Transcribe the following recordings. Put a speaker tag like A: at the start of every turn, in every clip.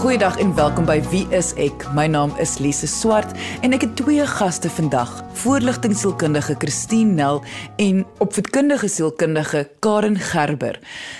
A: Goeiedag en welkom by Wie is ek? My naam is Lise Swart en ek het twee gaste vandag. Voorligtingsielkundige Christine Nel en opvoedkundige sielkundige Karen Gerber.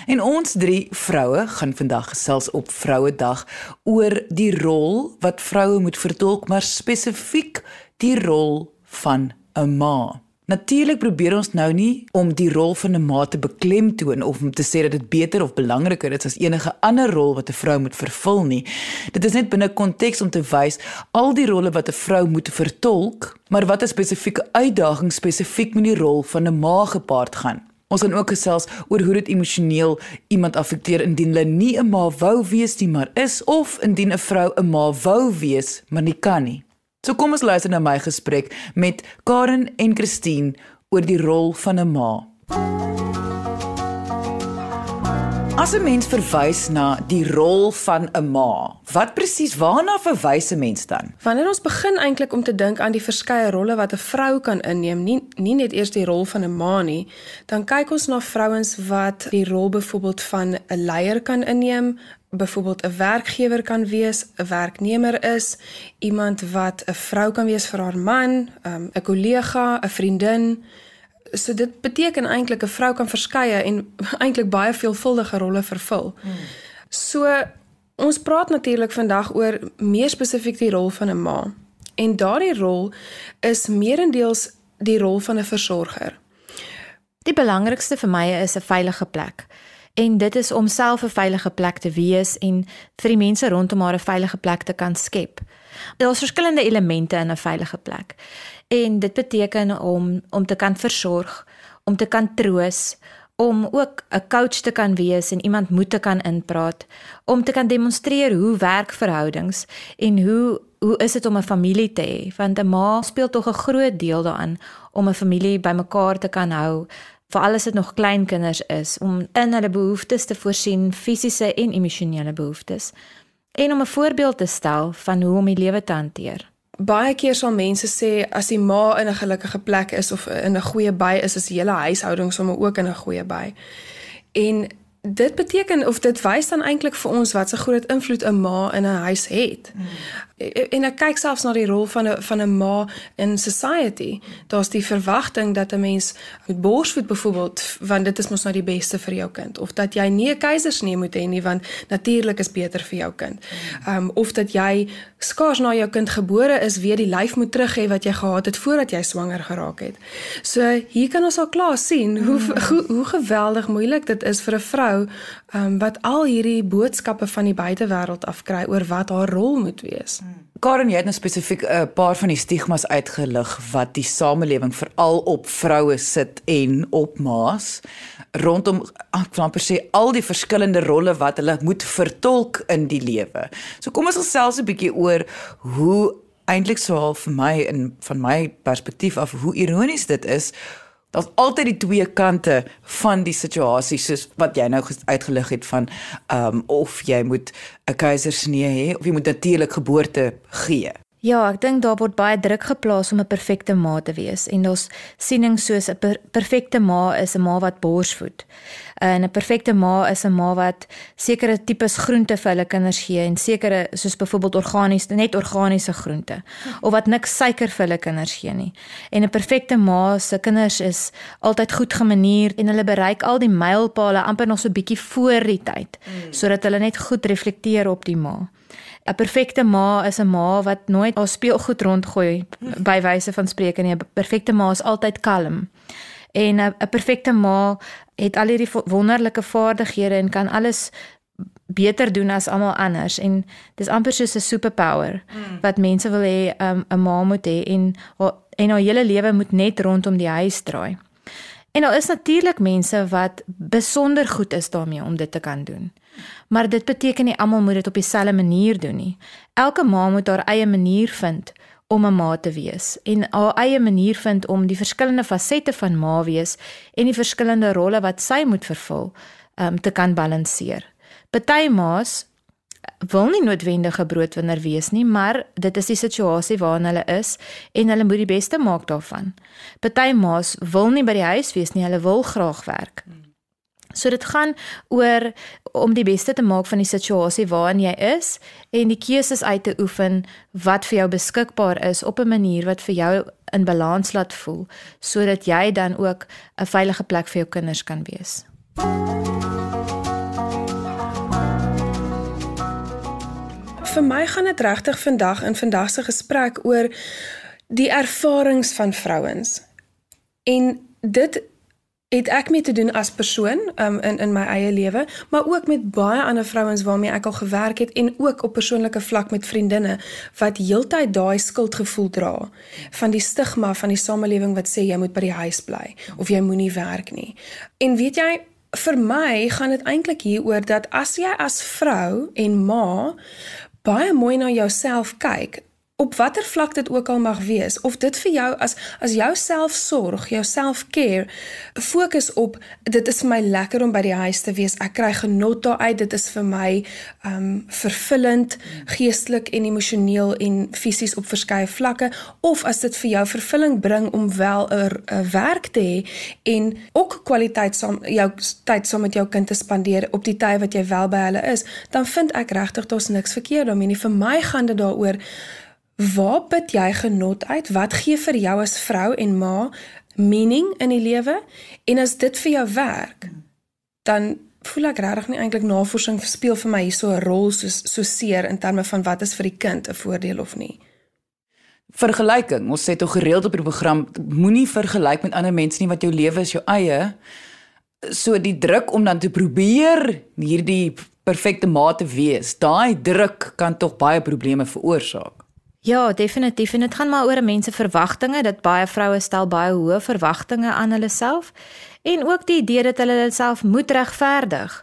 A: En ons drie vroue gaan vandag gesels op Vrouedag oor die rol wat vroue moet vertolk, maar spesifiek die rol van 'n ma. Natuurlik probeer ons nou nie om die rol van 'n ma te beklemtoon of om te sê dat dit beter of belangriker is as enige ander rol wat 'n vrou moet vervul nie. Dit is net binne konteks om te wys al die rolle wat 'n vrou moet vertolk, maar wat 'n spesifieke uitdaging spesifiek met die rol van 'n ma gepaard gaan. Ons gaan ook gesels oor hoe dit emosioneel iemand affekteer indien hulle nie 'n ma wou wees nie, maar is of indien 'n vrou 'n ma wou wees, maar nie kan nie. So kom ons luister na my gesprek met Karen en Christine oor die rol van 'n ma. As 'n mens verwys na die rol van 'n ma, wat presies waarna verwys 'n mens dan?
B: Wanneer ons begin eintlik om te dink aan die verskeie rolle wat 'n vrou kan inneem, nie nie net eers die rol van 'n ma nie, dan kyk ons na vrouens wat die rol byvoorbeeld van 'n leier kan inneem, byvoorbeeld 'n werkgewer kan wees, 'n werknemer is, iemand wat 'n vrou kan wees vir haar man, um, 'n kollega, 'n vriendin. So dit beteken eintlik 'n vrou kan verskeie en eintlik baie veelvuldige rolle vervul. Hmm. So ons praat natuurlik vandag oor meer spesifiek die rol van 'n ma. En daardie rol is meerendeels die rol van 'n versorger.
C: Die belangrikste vir my is 'n veilige plek en dit is om self 'n veilige plek te wees en vir die mense rondom haar 'n veilige plek te kan skep. Daar's verskillende elemente in 'n veilige plek. En dit beteken om om te kan versorg, om te kan troos, om ook 'n coach te kan wees en iemand moet te kan inpraat, om te kan demonstreer hoe werk verhoudings en hoe hoe is dit om 'n familie te hê? Want 'n ma speel tog 'n groot deel daarin om 'n familie bymekaar te kan hou, veral as dit nog klein kinders is om in hulle behoeftes te voorsien, fisiese en emosionele behoeftes en om 'n voorbeeld te stel van hoe om die lewe te hanteer.
B: Baie keer sal mense sê as die ma in 'n gelukkige plek is of in 'n goeie by is, is die hele huishouding sommer ook in 'n goeie by. En dit beteken of dit wys dan eintlik vir ons wat 'n groot invloed 'n ma in 'n huis het. Hmm. En ek kyk selfs na die rol van 'n van 'n ma in society. Daar's die verwagting dat 'n mens met borsvoed byvoorbeeld, want dit is mos nou die beste vir jou kind, of dat jy nie 'n keisersnee moet hê nie want natuurlik is beter vir jou kind. Ehm um, of dat jy skaars na jou kind gebore is weer die lyf moet terug hê wat jy gehad het voordat jy swanger geraak het. So hier kan ons al klaar sien hoe hmm. hoe, hoe geweldig moeilik dit is vir 'n vrou ehm um, wat al hierdie boodskappe van die buitewêreld afkry oor wat haar rol moet wees. Hmm.
A: Karen, jy het nou spesifiek 'n paar van die stigmas uitgelig wat die samelewing veral op vroue sit en op ma's rondom ek wil amper sê al die verskillende rolle wat hulle moet vertolk in die lewe. So kom ons gesels 'n bietjie oor hoe eintlik sou vir my in van my perspektief af hoe ironies dit is Daar's altyd die twee kante van die situasie soos wat jy nou uitgelig het van ehm um, of jy moet 'n keisersnee hê of jy moet natuurlik geboorte gee.
C: Ja, ek dink daar word baie druk geplaas om 'n perfekte ma te wees en ons siening soos 'n per perfekte ma is 'n ma wat borsvoed. En 'n perfekte ma is 'n ma wat sekere tipes groente vir hulle kinders gee en sekere soos byvoorbeeld organies, net organiese groente of wat niks suiker vir hulle kinders gee nie. En 'n perfekte ma se kinders is altyd goed gemanierd en hulle bereik al die mylpale amper nog so 'n bietjie voor die tyd mm. sodat hulle net goed reflekteer op die ma. 'n perfekte ma is 'n ma wat nooit haar speelgoed rondgooi by wyse van spreke nie. 'n Perfekte ma is altyd kalm. En 'n perfekte ma het al hierdie wonderlike vaardighede en kan alles beter doen as almal anders en dis amper soos 'n superpower hmm. wat mense wil hê um, 'n ma moet hê en en haar hele lewe moet net rondom die huis draai. En daar is natuurlik mense wat besonder goed is daarmee om dit te kan doen. Maar dit beteken nie almal moet dit op dieselfde manier doen nie. Elke ma moet haar eie manier vind om 'n ma te wees en haar eie manier vind om die verskillende fasette van ma wees en die verskillende rolle wat sy moet vervul um, te kan balanseer. Party ma's wil nie noodwendig 'n broodwinner wees nie, maar dit is die situasie waarin hulle is en hulle moet die beste maak daarvan. Party ma's wil nie by die huis wees nie, hulle wil graag werk. So dit gaan oor om die beste te maak van die situasie waarin jy is en die keuses uit te oefen wat vir jou beskikbaar is op 'n manier wat vir jou in balans laat voel sodat jy dan ook 'n veilige plek vir jou kinders kan wees.
B: Vir my gaan dit regtig vandag in vandag se gesprek oor die ervarings van vrouens. En dit het ek mee te doen as persoon um, in in my eie lewe, maar ook met baie ander vrouens waarmee ek al gewerk het en ook op persoonlike vlak met vriendinne wat heeltyd daai skuldgevoel dra van die stigma van die samelewing wat sê jy moet by die huis bly of jy moenie werk nie. En weet jy, vir my gaan dit eintlik hieroor dat as jy as vrou en ma baie mooi na jouself kyk, op watter vlak dit ook al mag wees of dit vir jou as as jou selfsorg, jou self-care fokus op dit is vir my lekker om by die huis te wees. Ek kry genot daaruit. Dit is vir my um vervullend geestelik en emosioneel en fisies op verskeie vlakke of as dit vir jou vervulling bring om wel 'n werk te hê en ook kwaliteit saam jou tyd saam met jou kind te spandeer op die tye wat jy wel by hulle is, dan vind ek regtig daar's niks verkeerd daarmee nie. Vir my gaan dit daaroor Waar put jy genot uit? Wat gee vir jou as vrou en ma meaning in die lewe? En as dit vir jou werk, dan voel ek regtig nie eintlik navorsing speel vir my hierso 'n rol so so seer in terme van wat is vir die kind 'n voordeel of nie.
A: Vergelyking. Ons sê tog gereeld op die program, moenie vergelyk met ander mense nie wat jou lewe is jou eie. So die druk om dan te probeer hierdie perfekte ma te wees, daai druk kan tog baie probleme veroorsaak.
C: Ja, definitief en dit gaan maar oor mense verwagtinge dat baie vroue stel baie hoë verwagtinge aan hulle self en ook die idee dat hulle hulle self moet regverdig.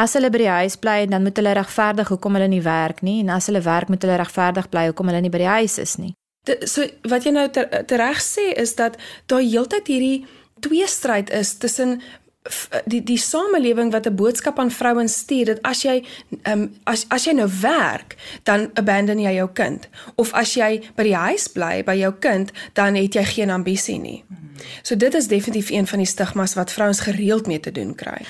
C: As hulle by die huis bly, dan moet hulle regverdig hoekom hulle nie werk nie en as hulle werk moet hulle regverdig bly hoekom hulle nie by die huis is nie.
B: De, so wat jy nou tereg ter sê is dat daar heeltyd hierdie twee stryd is tussen die die samelewing wat 'n boodskap aan vrouens stuur dat as jy um, as as jy nou werk dan abandon jy jou kind of as jy by die huis bly by jou kind dan het jy geen ambisie nie. So dit is definitief een van die stigmas wat vrouens gereeld mee te doen kry.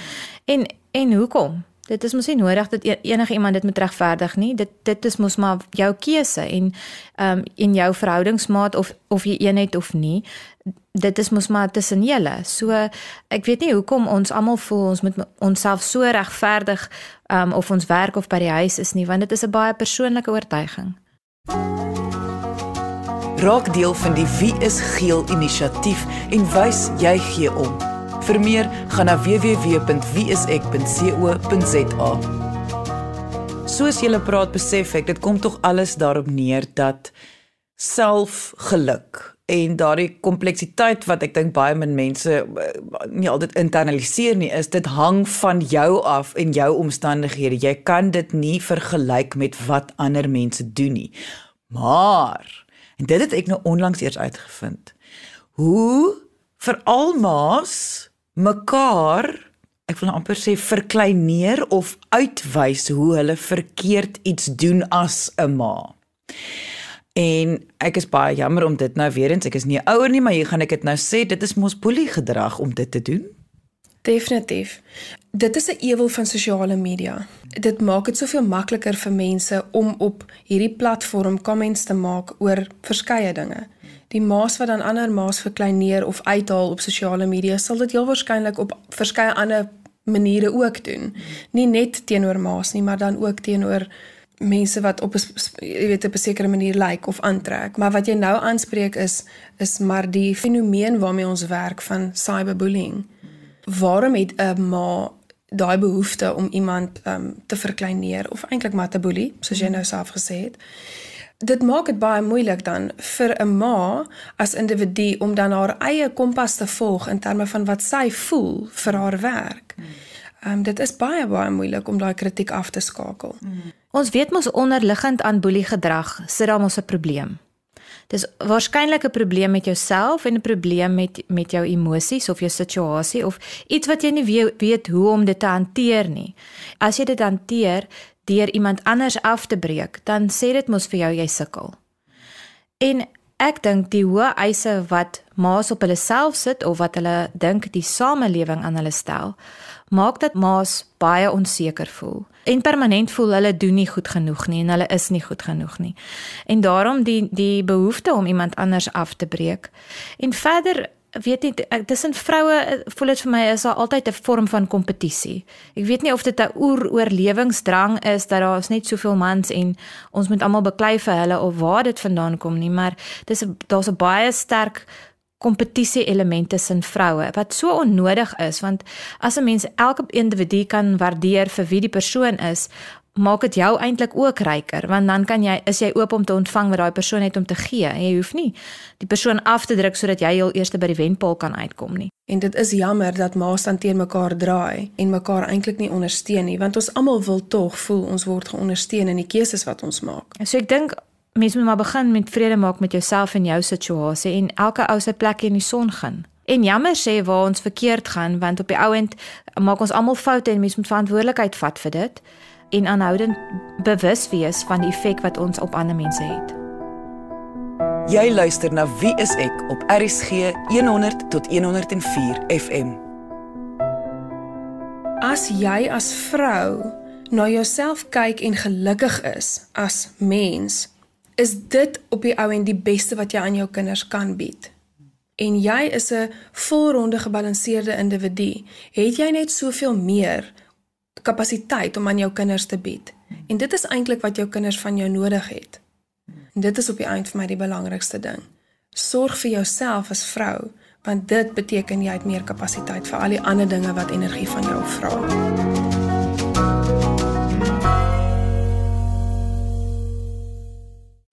C: En en hoekom? Dit is mos nie nodig dat e-, enige iemand dit moet regverdig nie. Dit dit is mos maar jou keuse en ehm um, in jou verhoudingsmaat of of jy een het of nie. Dit is mos maar tussen julle. So ek weet nie hoekom ons almal voel ons moet onsself so regverdig ehm um, of ons werk of by die huis is nie, want dit is 'n baie persoonlike oortuiging.
A: Raak deel van die Wie is Geel inisiatief en wys jy gee om. Vir meer, gaan na www.wieisek.co.za. Soos jy praat, besef ek, dit kom tog alles daarop neer dat selfgeluk en daardie kompleksiteit wat ek dink baie min mense eh, nie altyd internaliseer nie is dit hang van jou af en jou omstandighede jy kan dit nie vergelyk met wat ander mense doen nie maar en dit het ek nou onlangs eers uitgevind hoe vir almaas mekaar ek wil nou amper sê verkleineer of uitwys hoe hulle verkeerd iets doen as 'n ma. En ek is baie jammer om dit nou weer eens ek is nie ouer nie maar hier gaan ek dit nou sê dit is mos boelie gedrag om dit te doen.
B: Definitief. Dit is 'n ewel van sosiale media. Dit maak dit soveel makliker vir mense om op hierdie platform comments te maak oor verskeie dinge die maas wat dan ander maas verkleineer of uithaal op sosiale media sal dit heel waarskynlik op verskeie ander maniere ook doen. Nie net teenoor maas nie, maar dan ook teenoor mense wat op 'n jy weet op 'n sekere manier lyk like of aantrek. Maar wat jy nou aanspreek is is maar die fenomeen waarmee ons werk van cyberbullying. Waarom het 'n ma daai behoefte om iemand um, te verkleineer of eintlik maar te boelie, soos jy nou self gesê het? Dit maak dit baie moeilik dan vir 'n ma as individu om dan haar eie kompas te volg in terme van wat sy voel vir haar werk. Ehm um, dit is baie baie moeilik om daai kritiek af te skakel. Mm.
C: Ons weet mos onderliggend aan boelie gedrag sit daar mos 'n probleem. Dis waarskynlik 'n probleem met jouself en 'n probleem met met jou emosies of jou situasie of iets wat jy nie weet, weet hoe om dit te hanteer nie. As jy dit hanteer, deur iemand anders af te breek, dan sê dit mos vir jou jy sukkel. En ek dink die hoë eise wat ma's op hulle self sit of wat hulle dink die samelewing aan hulle stel, maak dat ma's baie onseker voel en permanent voel hulle doen nie goed genoeg nie en hulle is nie goed genoeg nie. En daarom die die behoefte om iemand anders af te breek. En verder weet nie tussen vroue voel dit vir my is daar altyd 'n vorm van kompetisie. Ek weet nie of dit 'n oer-oorlewingsdrang is dat daar is net soveel mans en ons moet almal beklei vir hulle of waar dit vandaan kom nie, maar dis daar's 'n baie sterk kompetisie element tussen vroue wat so onnodig is want as 'n mens elke individu kan waardeer vir wie die persoon is maak dit jou eintlik ook ryker want dan kan jy is jy oop om te ontvang wat daai persoon het om te gee en jy hoef nie die persoon af te druk sodat jy heel eers by die wenpaal kan uitkom nie.
B: En dit is jammer dat maas dan teen mekaar draai en mekaar eintlik nie ondersteun nie want ons almal wil tog voel ons word geondersteun in die keuses wat ons maak.
C: So ek dink mense moet maar begin met vrede maak met jouself en jou situasie en elke ou se plek in die son gaan. En jammer sê waar ons verkeerd gaan want op die ouend maak ons almal foute en mense moet verantwoordelikheid vat vir dit en aanhoudend bewus wees van die effek wat ons op ander mense het.
A: Jy luister na Wie is ek op RCG 100 tot 104 FM.
B: As jy as vrou na jouself kyk en gelukkig is as mens, is dit op die ou en die beste wat jy aan jou kinders kan bied. En jy is 'n volronde gebalanseerde individu. Het jy net soveel meer kapasiteit om aan jou kinders te bied. En dit is eintlik wat jou kinders van jou nodig het. En dit is op die eind vir my die belangrikste ding. Sorg vir jouself as vrou, want dit beteken jy het meer kapasiteit vir al die ander dinge wat energie van jou vra.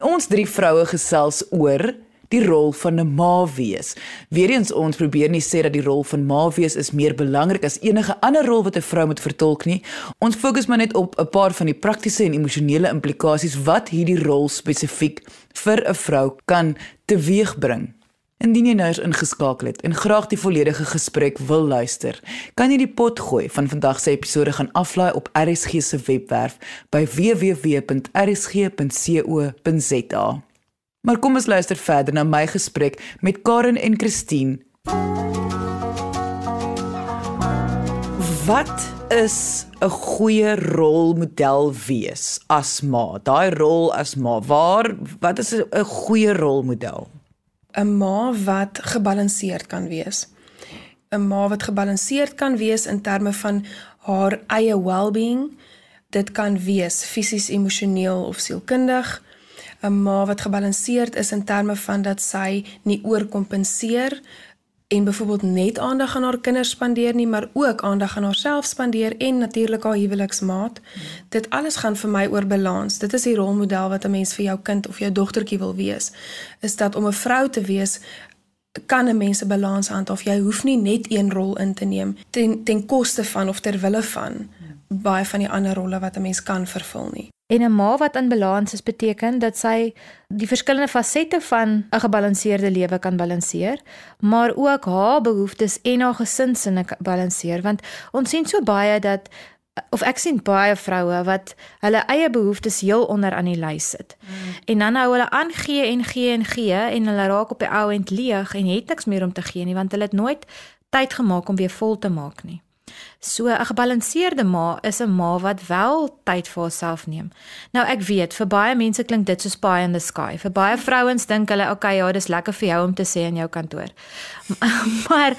A: Ons drie vroue gesels oor die rol van 'n ma wees. Weereens ons probeer nie sê dat die rol van ma wees is meer belangrik as enige ander rol wat 'n vrou moet vertolk nie. Ons fokus maar net op 'n paar van die praktiese en emosionele implikasies wat hierdie rol spesifiek vir 'n vrou kan teweegbring. Indien jy nou eens ingeskakel het en graag die volledige gesprek wil luister, kan jy die pot gooi van vandag se episode gaan aflaai op RSG se webwerf by www.rsg.co.za. Maar kom ons luister verder na my gesprek met Karen en Christine. Wat is 'n goeie rolmodel wees as ma? Daai rol as ma, waar wat is 'n goeie rolmodel?
B: 'n Ma wat gebalanseerd kan wees. 'n Ma wat gebalanseerd kan wees in terme van haar eie well-being. Dit kan wees fisies, emosioneel of sielkundig. 'n ma wat gebalanseerd is in terme van dat sy nie oorkompenseer en byvoorbeeld net aandag aan haar kinders spandeer nie, maar ook aandag aan haarself spandeer en natuurlik haar huweliksmaat. Hmm. Dit alles gaan vir my oor balans. Dit is die rolmodel wat 'n mens vir jou kind of jou dogtertjie wil wees. Is dat om 'n vrou te wees kan 'n mens 'n balans handhaaf. Jy hoef nie net een rol in te neem ten ten koste van of ter wille van baie van die ander rolle wat 'n mens kan vervul nie.
C: En 'n ma wat in balans is beteken dat sy die verskillende fasette van 'n gebalanseerde lewe kan balanseer, maar ook haar behoeftes en haar gesinsinne balanseer want ons sien so baie dat of ek sien baie vroue wat hulle eie behoeftes heel onder aan die lys sit. Mm. En dan hou hulle aan gee en gee en gee en hulle raak op die ou end leeg en het niks meer om te gee nie want hulle het nooit tyd gemaak om weer vol te maak nie. So 'n gebalanseerde ma is 'n ma wat wel tyd vir haarself neem. Nou ek weet vir baie mense klink dit soos pie in the sky. Vir baie vrouens dink hulle, "Oké, okay, ja, dis lekker vir jou om te sê in jou kantoor." maar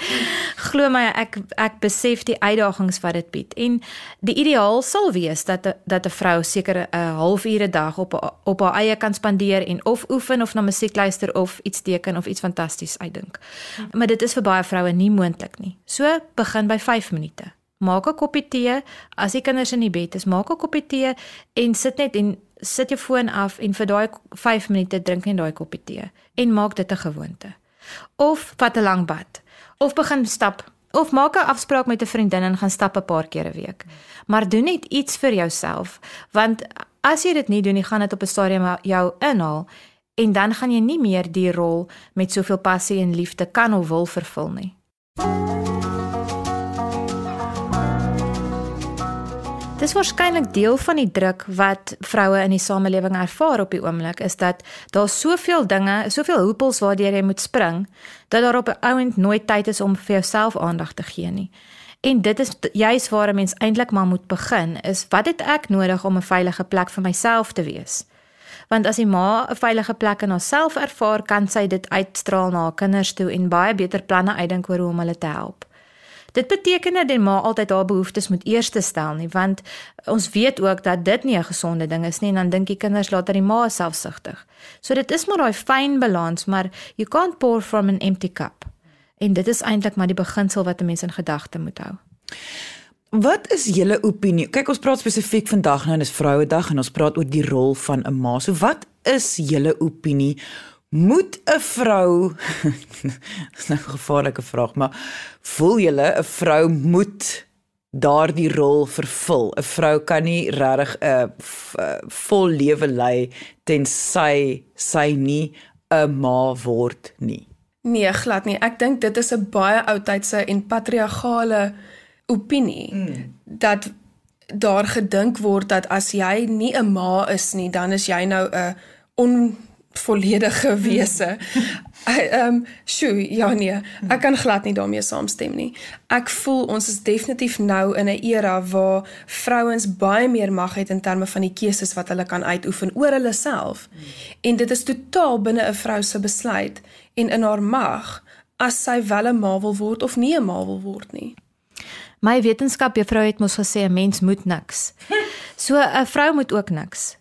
C: glo my, ek ek besef die uitdagings wat dit bied. En die ideaal sal wees dat dat 'n vrou seker 'n halfure dag op op haar eie kan spandeer en of oefen of na musiek luister of iets teken of iets fantasties uitdink. Maar dit is vir baie vroue nie moontlik nie. So begin by 5 minute maak 'n koppie tee as die kinders in die bed is, maak 'n koppie tee en sit net en sit jou foon af en vir daai 5 minute drink net daai koppie tee en maak dit 'n gewoonte. Of vat 'n lang bad of begin stap of maak 'n afspraak met 'n vriendin en gaan stap 'n paar keer 'n week. Maar doen net iets vir jouself want as jy dit nie doen nie, gaan dit op 'n stadium jou inhaal en dan gaan jy nie meer die rol met soveel passie en liefde kan of wil vervul nie. Dis waarskynlik deel van die druk wat vroue in die samelewing ervaar op die oomblik is dat daar soveel dinge, soveel hoepels waardeur jy moet spring dat daar op 'n ouend nooit tyd is om vir jouself aandag te gee nie. En dit is juis waar 'n mens eintlik maar moet begin, is wat het ek nodig om 'n veilige plek vir myself te wees? Want as die ma 'n veilige plek in haarself ervaar, kan sy dit uitstraal na haar kinders toe en baie beter planne uitdink oor hoe om hulle te help. Dit beteken dat die ma altyd haar behoeftes moet eerste stel nie, want ons weet ook dat dit nie 'n gesonde ding is nie en dan dink die kinders later die ma selfsugtig. So dit is maar daai fyn balans, maar you can't pour from an empty cup. En dit is eintlik maar die beginsel wat 'n mens in gedagte moet hou.
A: Wat is julle opinie? Kyk, ons praat spesifiek vandag nou en dis Vrouedag en ons praat oor die rol van 'n ma. So wat is julle opinie Moet 'n vrou Dis nou 'n gevaarlike vraag, maar voel julle 'n vrou moet daardie rol vervul? 'n Vrou kan nie regtig 'n vol lewe lei tensy sy nie 'n ma word nie.
B: Nee, glad nie. Ek dink dit is 'n baie oudtydse en patriargale opinie mm. dat daar gedink word dat as jy nie 'n ma is nie, dan is jy nou 'n on volledige wese. Ehm, um, sjoe, ja nee, ek kan glad nie daarmee saamstem nie. Ek voel ons is definitief nou in 'n era waar vrouens baie meer mag het in terme van die keuses wat hulle kan uitoefen oor hulle self. En dit is totaal binne 'n vrou se besluit en in haar mag as sy wel 'n ma wil word of nie 'n ma wil word nie.
C: My wetenskap juffrou het mos gesê 'n mens moet niks. So 'n vrou moet ook niks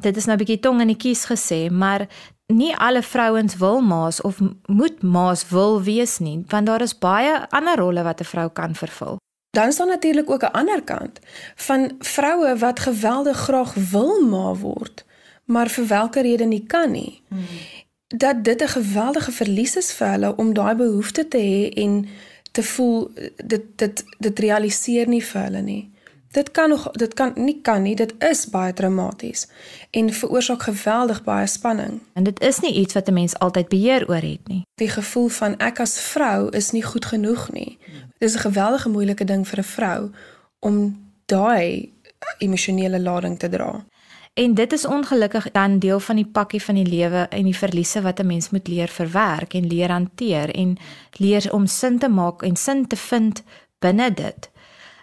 C: dit is nou 'n bietjie tong in die kies gesê, maar nie alle vrouens wil maas of moet maas wil wees nie, want daar is baie ander rolle wat 'n vrou kan vervul.
B: Dan is daar natuurlik ook 'n ander kant van vroue wat geweldig graag wil ma word, maar vir watter rede nie kan nie. Hmm. Dat dit 'n geweldige verlies is vir hulle om daai behoefte te hê en te voel dit dit dit realiseer nie vir hulle nie. Dit kan nog dit kan nie kan nie, dit is baie traumaties en veroorsaak geweldig baie spanning.
C: En dit is nie iets wat 'n mens altyd beheer oor het nie.
B: Die gevoel van ek as vrou is nie goed genoeg nie. Dit is 'n geweldige moeilike ding vir 'n vrou om daai emosionele lading te dra.
C: En dit is ongelukkig dan deel van die pakkie van die lewe en die verliese wat 'n mens moet leer verwerk en leer hanteer en leer om sin te maak en sin te vind binne dit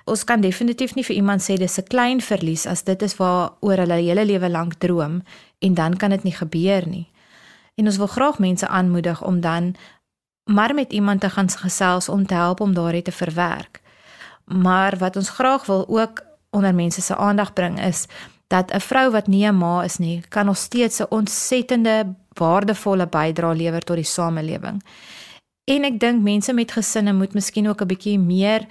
C: ons kan definitief nie vir iemand sê dis 'n klein verlies as dit is waar oor hulle hele lewe lank droom en dan kan dit nie gebeur nie. En ons wil graag mense aanmoedig om dan maar met iemand te gaan gesels om te help om daardie te verwerk. Maar wat ons graag wil ook onder mense se aandag bring is dat 'n vrou wat nie 'n ma is nie, kan nog steeds 'n ontsettende waardevolle bydrae lewer tot die samelewing. En ek dink mense met gesinne moet miskien ook 'n bietjie meer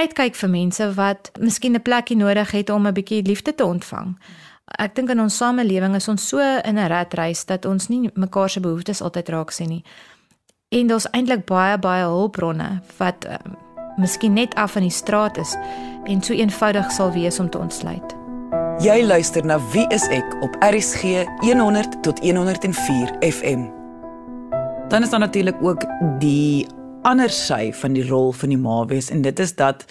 C: uitkyk vir mense wat miskien 'n plekkie nodig het om 'n bietjie liefde te ontvang. Ek dink in ons samelewing is ons so in 'n ratreis dat ons nie mekaar se behoeftes altyd raak sien nie. En daar's eintlik baie baie hulpbronne wat uh, miskien net af van die straat is en so eenvoudig sal wees om te ontsluit.
A: Jy luister na Wie is ek op RCG 100 tot 104 FM. Dan is daar natuurlik ook die ander sy van die rol van die ma wees. En dit is dat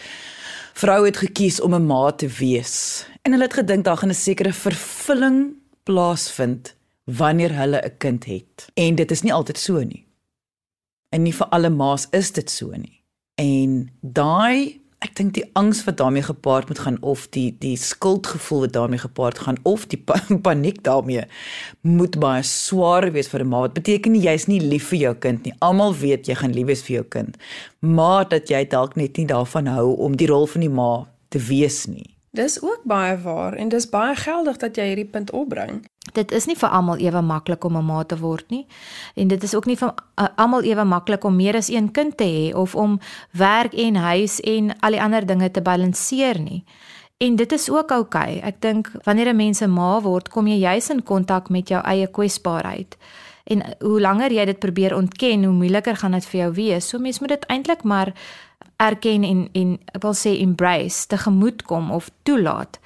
A: vrou het gekies om 'n ma te wees. En hulle het gedink daar gaan 'n sekere vervulling plaasvind wanneer hulle 'n kind het. En dit is nie altyd so nie. En nie vir alle ma's is dit so nie. En daai ek dink die angs wat daarmee gepaard moet gaan of die die skuldgevoel wat daarmee gepaard gaan of die pa paniek daarmee moet baie swaar wees vir 'n ma. Wat beteken nie jy's nie lief vir jou kind nie. Almal weet jy gaan lief wees vir jou kind. Maar dat jy dalk net nie daarvan hou om die rol van die ma te wees nie.
B: Dis ook baie waar en dis baie geldig dat jy hierdie punt opbring.
C: Dit is nie vir almal ewe maklik om 'n ma te word nie. En dit is ook nie vir uh, almal ewe maklik om meer as een kind te hê of om werk en huis en al die ander dinge te balanseer nie. En dit is ook oukei. Okay. Ek dink wanneer 'n mens 'n ma word, kom jy juis in kontak met jou eie kwesbaarheid. En hoe langer jy dit probeer ontken, hoe moeiliker gaan dit vir jou wees. So mens moet dit eintlik maar erken en en ek wil sê embrace, te gemoed kom of toelaat.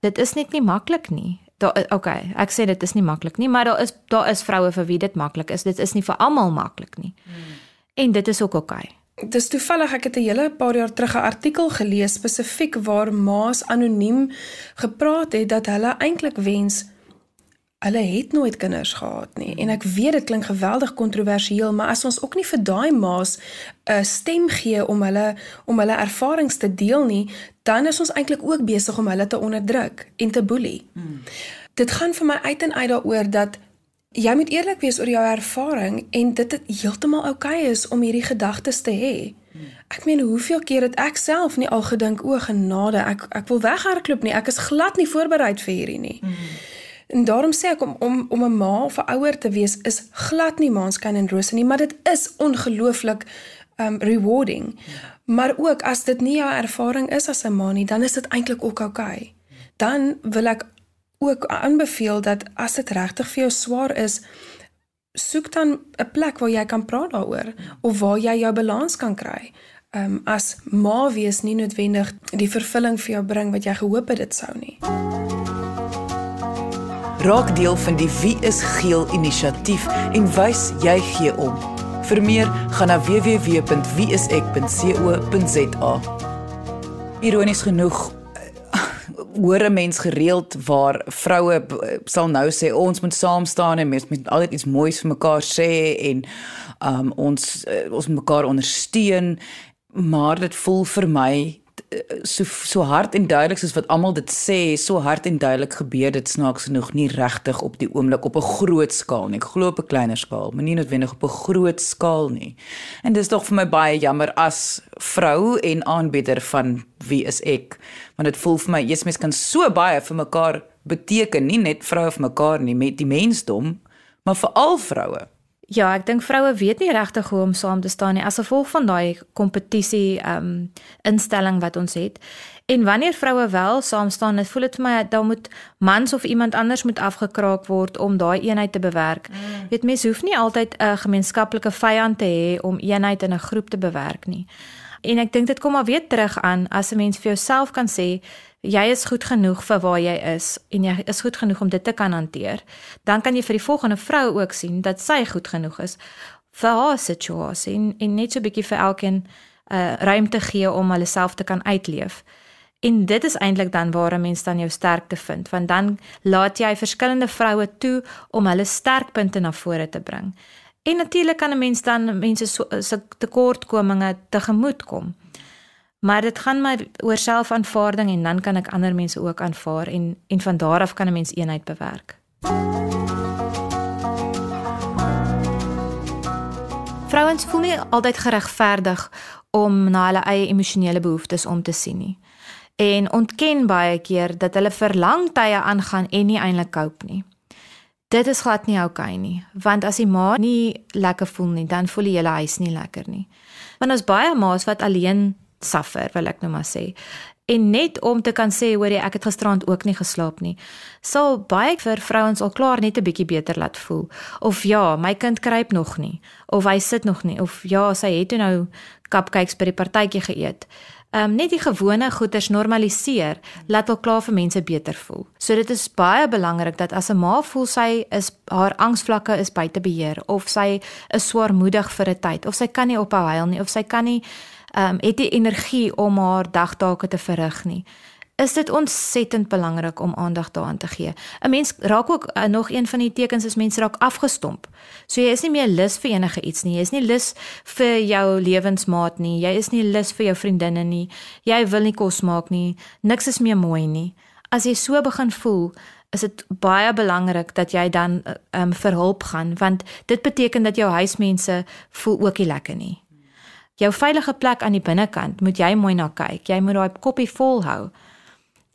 C: Dit is net nie maklik nie. Daar okay, ek sê dit is nie maklik nie, maar daar is daar is vroue vir wie dit maklik is. Dit is nie vir almal maklik nie. Hmm. En dit is ook okay.
B: Dis toevallig ek het 'n hele paar jaar terug 'n artikel gelees spesifiek waar ma's anoniem gepraat het dat hulle eintlik wens hulle het nooit kinders gehad nie en ek weet dit klink geweldig kontroversieel maar as ons ook nie vir daai ma's 'n stem gee om hulle om hulle ervarings te deel nie dan is ons eintlik ook besig om hulle te onderdruk en te boelie. Hmm. Dit gaan vir my uit en uit daaroor dat jy moet eerlik wees oor jou ervaring en dit het heeltemal oukei okay is om hierdie gedagtes te hê. Hmm. Ek meen hoeveel keer het ek self nie al gedink o genade ek ek wil weghardloop nie ek is glad nie voorberei vir hierdie nie. Hmm. En daarom sê ek om om om 'n ma of 'n ouer te wees is glad nie maanskyn en rose nie, maar dit is ongelooflik um rewarding. Maar ook as dit nie jou ervaring is as 'n ma nie, dan is dit eintlik ook oukei. Okay. Dan wil ek ook aanbeveel dat as dit regtig vir jou swaar is, soek dan 'n plek waar jy kan praat daaroor of waar jy jou balans kan kry. Um as ma wees nie noodwendig die vervulling vir jou bring wat jy gehoop het dit sou nie.
A: Raak deel van die Wie is Geel inisiatief en wys jy gee om. Vir meer, gaan na www.wieisek.co.za. Ironies genoeg hoor 'n mens gereeld waar vroue sal nou sê ons moet saam staan en mens moet altyd iets moois vir mekaar sê en um, ons uh, ons mekaar ondersteun maar dit voel vir my so so hard en duidelik soos wat almal dit sê, so hard en duidelik gebeur dit snaaks genoeg nie regtig op die oomblik op 'n groot skaal nie. Ek glo op 'n kleiner skaal, maar nie noodwendig op 'n groot skaal nie. En dis tog vir my baie jammer as vrou en aanbieder van wie is ek? Want dit voel vir my eers mens kan so baie vir mekaar beteken, nie net vroue vir mekaar nie, met die mensdom, maar vir al vroue.
C: Ja, ek dink vroue weet nie regtig hoe om saam te staan nie as gevolg van daai kompetisie ehm um, instelling wat ons het. En wanneer vroue wel saam staan, dit voel dit vir my dan moet mans of iemand anders moet afgekraak word om daai eenheid te bewerk. Mm. Weet mens hoef nie altyd 'n gemeenskaplike vyand te hê om eenheid in 'n groep te bewerk nie. En ek dink dit kom maar weer terug aan as 'n mens vir jouself kan sê jy is goed genoeg vir waar jy is en jy is goed genoeg om dit te kan hanteer, dan kan jy vir die volgende vrou ook sien dat sy goed genoeg is vir haar situasie en, en net so 'n bietjie vir elkeen 'n uh, ruimte gee om hulle self te kan uitleef. En dit is eintlik dan waar 'n mens dan jou sterkte vind, want dan laat jy verskillende vroue toe om hulle sterkpunte na vore te bring. En natuurlik kan 'n mens dan mense se tekortkominge tegemoet kom. Maar dit gaan maar oor selfaanvaarding en dan kan ek ander mense ook aanvaar en en van daar af kan 'n mens eenheid bewerk. Vrouens voel nie altyd geregverdig om na hulle eie emosionele behoeftes om te sien nie. En ontken baie keer dat hulle verlang tye aangaan en nie eintlik cope nie. Dit is glad nie oukei okay nie, want as die ma nie lekker voel nie, dan voel die hele huis nie lekker nie. Want ons baie ma's wat alleen suffer wil ek nou maar sê. En net om te kan sê hoor jy ek het gisterand ook nie geslaap nie. Sal baie vir vrouens al klaar net 'n bietjie beter laat voel. Of ja my kind kruip nog nie. Of hy sit nog nie. Of ja sy het nou cupcakes by die partytjie geëet. Um net die gewone goeders normaliseer laat al klaar vir mense beter voel. So dit is baie belangrik dat as 'n ma voel sy is haar angsvlakke is buite beheer of sy is swaarmoedig vir 'n tyd of sy kan nie ophou huil nie of sy kan nie ehm um, het die energie om haar dagtake te verrig nie. Is dit ontsettend belangrik om aandag daaraan te gee. 'n Mens raak ook uh, nog een van die tekens is mense raak afgestomp. So jy is nie meer lus vir enige iets nie. Jy is nie lus vir jou lewensmaat nie. Jy is nie lus vir jou vriendinne nie. Jy wil nie kos maak nie. Niks is meer mooi nie. As jy so begin voel, is dit baie belangrik dat jy dan ehm um, vir hulp gaan want dit beteken dat jou huismense voel ook nie lekker nie jou veilige plek aan die binnekant moet jy mooi na kyk. Jy moet daai koppie vol hou.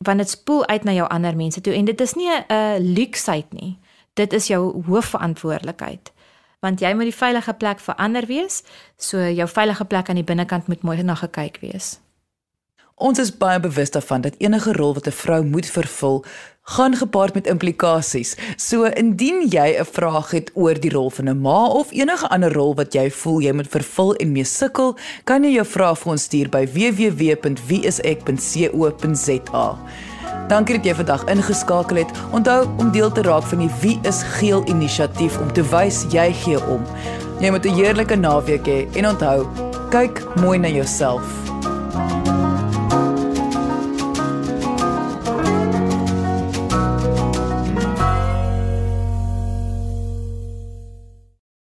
C: Want dit spoel uit na jou ander mense toe en dit is nie 'n luksheid nie. Dit is jou hoofverantwoordelikheid. Want jy moet die veilige plek vir ander wees, so jou veilige plek aan die binnekant moet mooi na gekyk wees.
A: Ons is baie bewus daarvan dat enige rol wat 'n vrou moet vervul, gaan gepaard met implikasies. So indien jy 'n vraag het oor die rol van 'n ma of enige ander rol wat jy voel jy moet vervul en mee sukkel, kan jy jou vraag vir ons stuur by www.wieisek.co.za. Dankie dat jy vandag ingeskakel het. Onthou om deel te raak van die Wie is Geel inisiatief om te wys jy gee om. Jy moet 'n heerlike naweek hê he, en onthou, kyk mooi na jouself. thank you